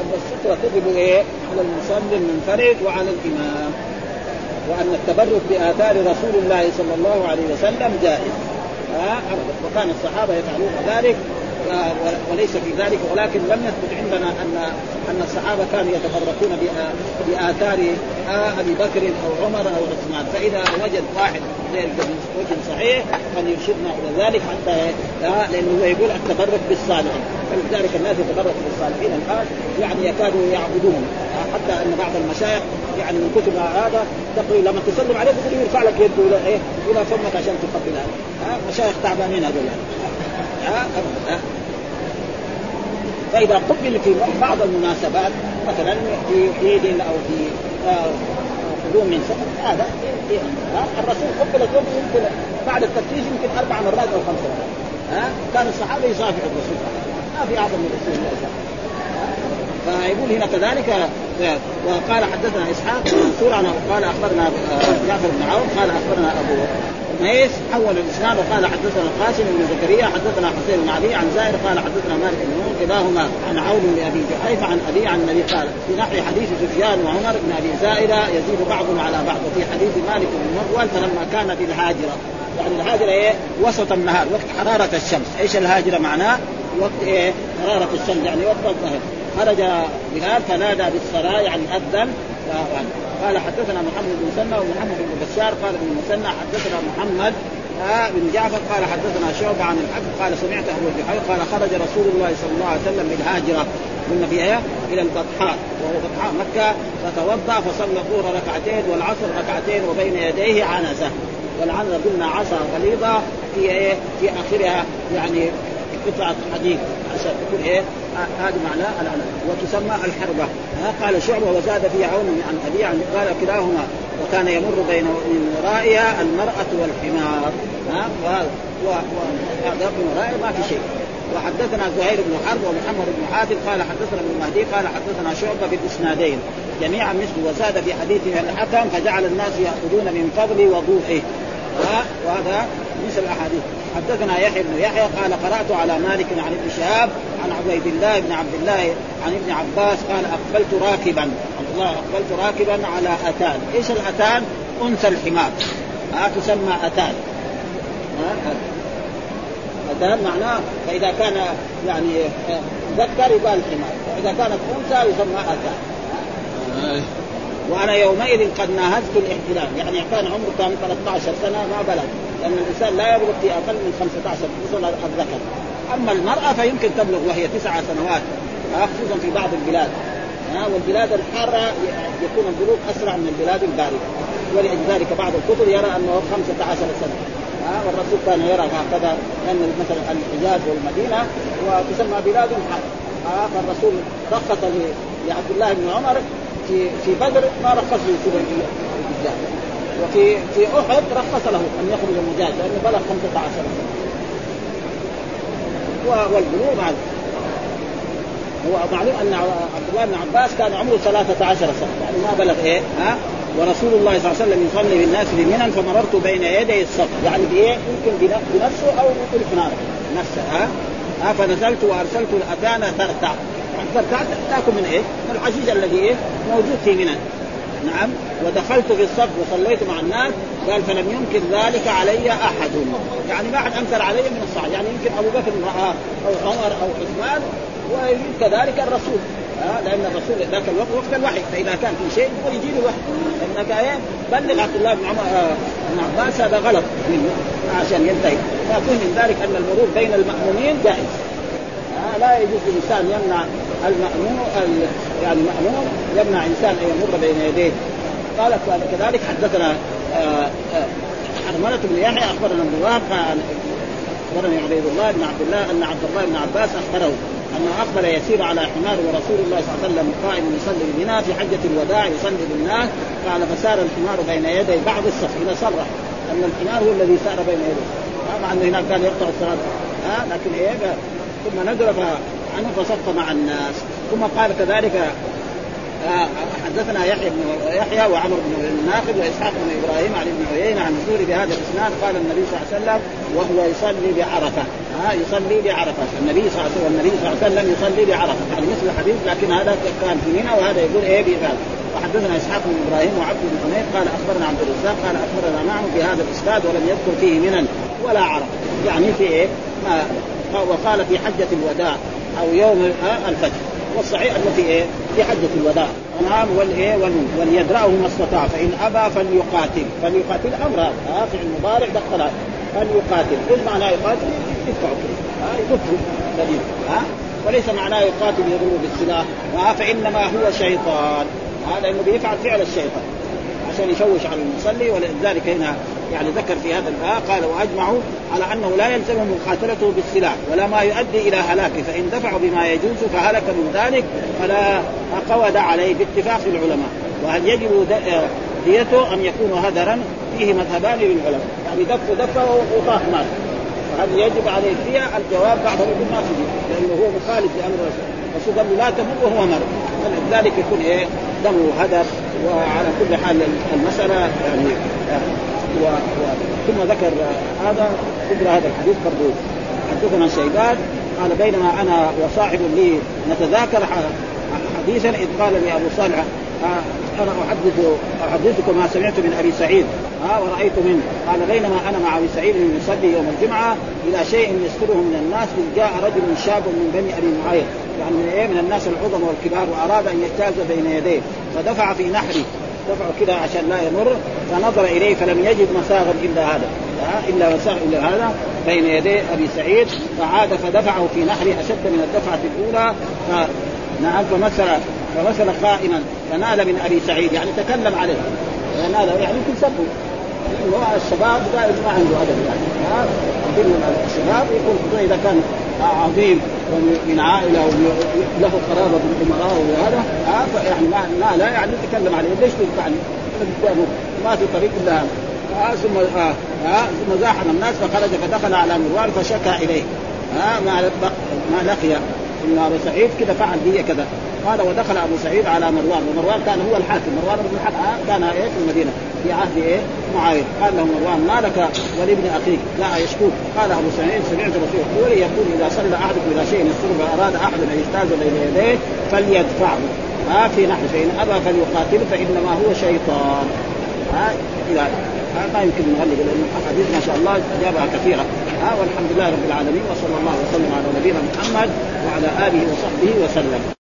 أن السترة تجب إيه؟ على المصلي المنفرد وعلى الإمام. وأن التبرك بآثار رسول الله صلى الله عليه وسلم جائز. ها وكان الصحابة يفعلون ذلك وليس في ذلك ولكن لم يثبت عندنا ان أن الصحابة كانوا يتبركون بآثار أبي بكر أو عمر أو عثمان. فإذا وجد واحد ذلك وجه صحيح فليرشدنا إلى ذلك حتى لأنه يقول التبرك بالصالحين. فلذلك الناس يتبرك بالصالحين الآن يعني يكادوا يعبدون. حتى أن بعض المشايخ يعني من كتب هذا تقول لما تسلم عليه يقول يرفع لك يده إلى إيه؟ إلى فمك عشان تقبلها مشايخ تعبانين هذول. يعني فإذا قبل في بعض المناسبات مثلا في عيد أو في قدوم من سفر هذا الرسول قبل يمكن بعد التفتيش يمكن أربع مرات أو خمس مرات. ها؟ كان الصحابة يصافحوا الرسول ما في أعظم من رسول الله فيقول هنا كذلك وقال حدثنا إسحاق منصور قال أخبرنا جعفر بن عون قال أخبرنا أبو ميس حول الإسناد وقال حدثنا القاسم بن زكريا حدثنا حسين بن علي عن زائر قال حدثنا مالك بن نور كلاهما عن عون لابي جحيفه عن أبي عن النبي قال في نحو حديث سفيان وعمر بن أبي زائده يزيد بعضهم على بعض وفي حديث مالك بن مروان فلما كان بالهاجره يعني الهاجرة إيه؟ وسط النهار وقت حرارة الشمس. إيش الهاجرة معناه؟ وقت إيه؟ حرارة الشمس يعني وقت الظهر. خرج بلال فنادى بالصلاه يعني أذن قال حدثنا محمد بن مسنى ومحمد بن بشار قال ابن مسنى حدثنا محمد آه بن جعفر قال حدثنا شعبة عن الحق قال سمعت أبو الجحيم قال خرج رسول الله صلى الله عليه وسلم بالهاجرة قلنا في إيه؟ إلى البطحاء وهو بطحاء مكة فتوضأ فصلى الظهر ركعتين والعصر ركعتين وبين يديه عنزة والعنزة قلنا عصا غليظة في إيه؟ في آخرها يعني قطعة حديد عشان تكون إيه؟ هذه معناه العنزة وتسمى الحربة. ها قال شعبة وزاد في عون عن أبي عن قال كلاهما وكان يمر بين من ورائها المرأة والحمار. ها وهذا من ورائها ما في شيء. وحدثنا زهير بن حرب ومحمد بن حاتم قال حدثنا ابن مهدي قال حدثنا شعبة بالإسنادين. جميعا مثل وزاد في حديثه الحكم فجعل الناس يأخذون من فضل وضوءه وهذا مثل الأحاديث. حدثنا يحيى بن يحيى قال قرأت على مالك عن ابن شهاب عن عبيد الله بن عبد الله عن ابن عباس قال أقبلت راكبا. عبد الله أقبلت راكبا على أتان. إيش الأتان؟ أنثى الحمار. ها تسمى أتان. أتان معناه فإذا كان يعني ذكر يقال حمار. واذا كانت أنثى يسمى أتان. وأنا يومئذ قد ناهزت الاحتلام يعني كان عمره كان 13 سنة ما بلغ لأن الإنسان لا يبلغ في أقل من 15 خصوصا الذكر أما المرأة فيمكن تبلغ وهي تسع سنوات خصوصا في بعض البلاد. ها والبلاد الحارة يكون البلوغ أسرع من البلاد الباردة. ولذلك بعض الكتب يرى أنه 15 سنة. ها والرسول كان يرى هكذا لأن مثلا الحجاز والمدينة وتسمى بلاد حر فالرسول رخص لعبد الله بن عمر في في بدر ما رخص له يكون الرجال وفي في أحد رخص له أن يخرج المجاز لأنه بلغ 15 سنه والبلوغ هذا هو معلوم أن عبد الله بن عباس كان عمره 13 سنة يعني ما بلغ إيه ها؟ ورسول الله صلى الله عليه وسلم يصلي بالناس بمنى فمررت بين يدي الصف. يعني بإيه؟ يمكن بنفسه أو بالحمار نفسه ها؟ ها فنزلت وأرسلت الاتان ترتع ترتع تأكل من إيه؟ من الحشيش الذي إيه؟ موجود في منى. نعم. ودخلت في الصف وصليت مع الناس. قال فلم ينكر ذلك علي أحد. يعني ما أحد أنكر علي من الصحابة. يعني يمكن أبو بكر راه أو عمر أو عثمان وكذلك الرسول. ها لأن الرسول ذاك الوقت وقت الوحي. فإذا كان في شيء يقول يجي له وحي. لانك إيه؟ بلغ عبد الله بن عمر بن عباس هذا غلط منه عشان ينتهي. فيكون من ذلك أن المرور بين المأمومين جائز. لا يجوز للانسان يمنع المأمون يعني مأمون يمنع إنسان أن يمر بين يديه. قال كذلك حدثنا حرملة بن يحيى أخبرنا ابن وهب أخبرني عبيد الله بن عبد الله أن عبد الله بن عباس أخبره انه أقبل يسير على حمار ورسول الله صلى الله عليه وسلم قائم يصلي بنا في حجة الوداع يصلي بالناس. قال فسار الحمار بين يدي بعض الصف هنا صرح أن الحمار هو الذي سار بين يديه. مع انه هناك كان يقطع الصلاه ها لكن إيه؟ ثم نزل عنه فصف مع الناس. ثم قال كذلك آه، حدثنا يحيى بن يحيى وعمر بن الناقد وإسحاق بن إبراهيم عن ابن عيينة عن الزهري بهذا الإسناد. قال النبي صلى الله عليه وسلم وهو يصلي بعرفة. ها يصلي بعرفة. النبي صلى الله عليه وسلم النبي صلى الله عليه وسلم يصلي بعرفة. يعني مثل الحديث لكن هذا كان في منى وهذا يقول إيه بإفادة وحدثنا إسحاق بن إبراهيم وعبد بن حميد. قال أخبرنا عبد الرزاق قال أخبرنا معه في هذا الإسناد ولم يذكر فيه منى ولا عرفة. يعني في إيه؟ ما وقال في حجة الوداع أو يوم الفجر. والصحيح أنه في إيه؟ في حجة الوداع. نعم والايه وليدرأه ما استطاع فإن أبى فليقاتل. فليقاتل أمر هذا ها في المضارع دخل. فليقاتل. إيش معناه يقاتل؟ يدفع. ها يدفع. دليل. ها وليس معناه يقاتل يضرب بالسلاح. ها فإنما هو شيطان. هذا إنه بيفعل فعل الشيطان. عشان يشوش على المصلي ولذلك هنا يعني ذكر في هذا الآية قال وأجمعوا على أنه لا يلزم مقاتلته بالسلاح ولا ما يؤدي إلى هلاكه فإن دفعوا بما يجوز فهلك من ذلك فلا قود عليه باتفاق العلماء. وهل يجب ديته أن يكون هدرا فيه مذهبان للعلماء. يعني دف دفه وطاح مات هل يجب عليه الدية الجواب بعضهم يقول ما في لأنه هو مخالف لأمر الرسول. قال له لا تموت وهو مر. فلذلك يكون إيه؟ دمه هدر وعلى كل حال المسألة يعني و... و... ثم ذكر هذا ذكر هذا الحديث برضو. حدثنا شيبان قال بينما أنا وصاحب لي نتذاكر حديثا إذ قال لي أبو صالح آه، أنا احدث أحدثكم ما سمعت من أبي سعيد. ها ورأيت منه. قال بينما أنا مع أبي سعيد يصلي يوم الجمعة إلى شيء يستره من الناس إذ جاء رجل شاب من بني أبي معاذ يعني من إيه؟ من الناس العظم والكبار وأراد أن يجتاز بين يديه. فدفع في نحري. دفعه كذا عشان لا يمر. فنظر إليه فلم يجد مساغا إلا هذا. إلا مساغ إلا هذا بين يدي أبي سعيد. فعاد فدفعه في نحره أشد من الدفعة الأولى. ف... نعم فمثل فمثل قائما فنال من أبي سعيد يعني تكلم عليه. نال يعني يمكن سبه الشباب دائما ما عنده أدب يعني. الشباب يكون إذا كان عظيم من عائلة وله قرابة بالامراء وهذا آه يعني ما, لا يعني يتكلم عليه. ليش تدفعني؟ ما في طريق إلا ثم ثم زاحم الناس فخرج فدخل على مروان فشكى إليه. ما ما لقي. إن أبو سعيد كذا فعل بي كذا. قال ودخل أبو سعيد على مروان ومروان كان هو الحاكم. مروان بن الحكم آه كان إيه في المدينة في عهد إيه؟ معاوية. قال له مروان ما لك ولابن أخيك؟ لا يشكوك. قال أبو سعيد سمعت رسول الله يقول إذا صلى أحدكم إلى شيء يسر فاراد احد أن يجتاز بين يديه فليدفعه. ها في نحو فان أبى فليقاتل فإنما هو شيطان. ها إلى ما يمكن نغلق لأن الأحاديث ما شاء الله جابها كثيرة. ها والحمد لله رب العالمين وصلى الله وسلم على نبينا محمد وعلى آله وصحبه وسلم.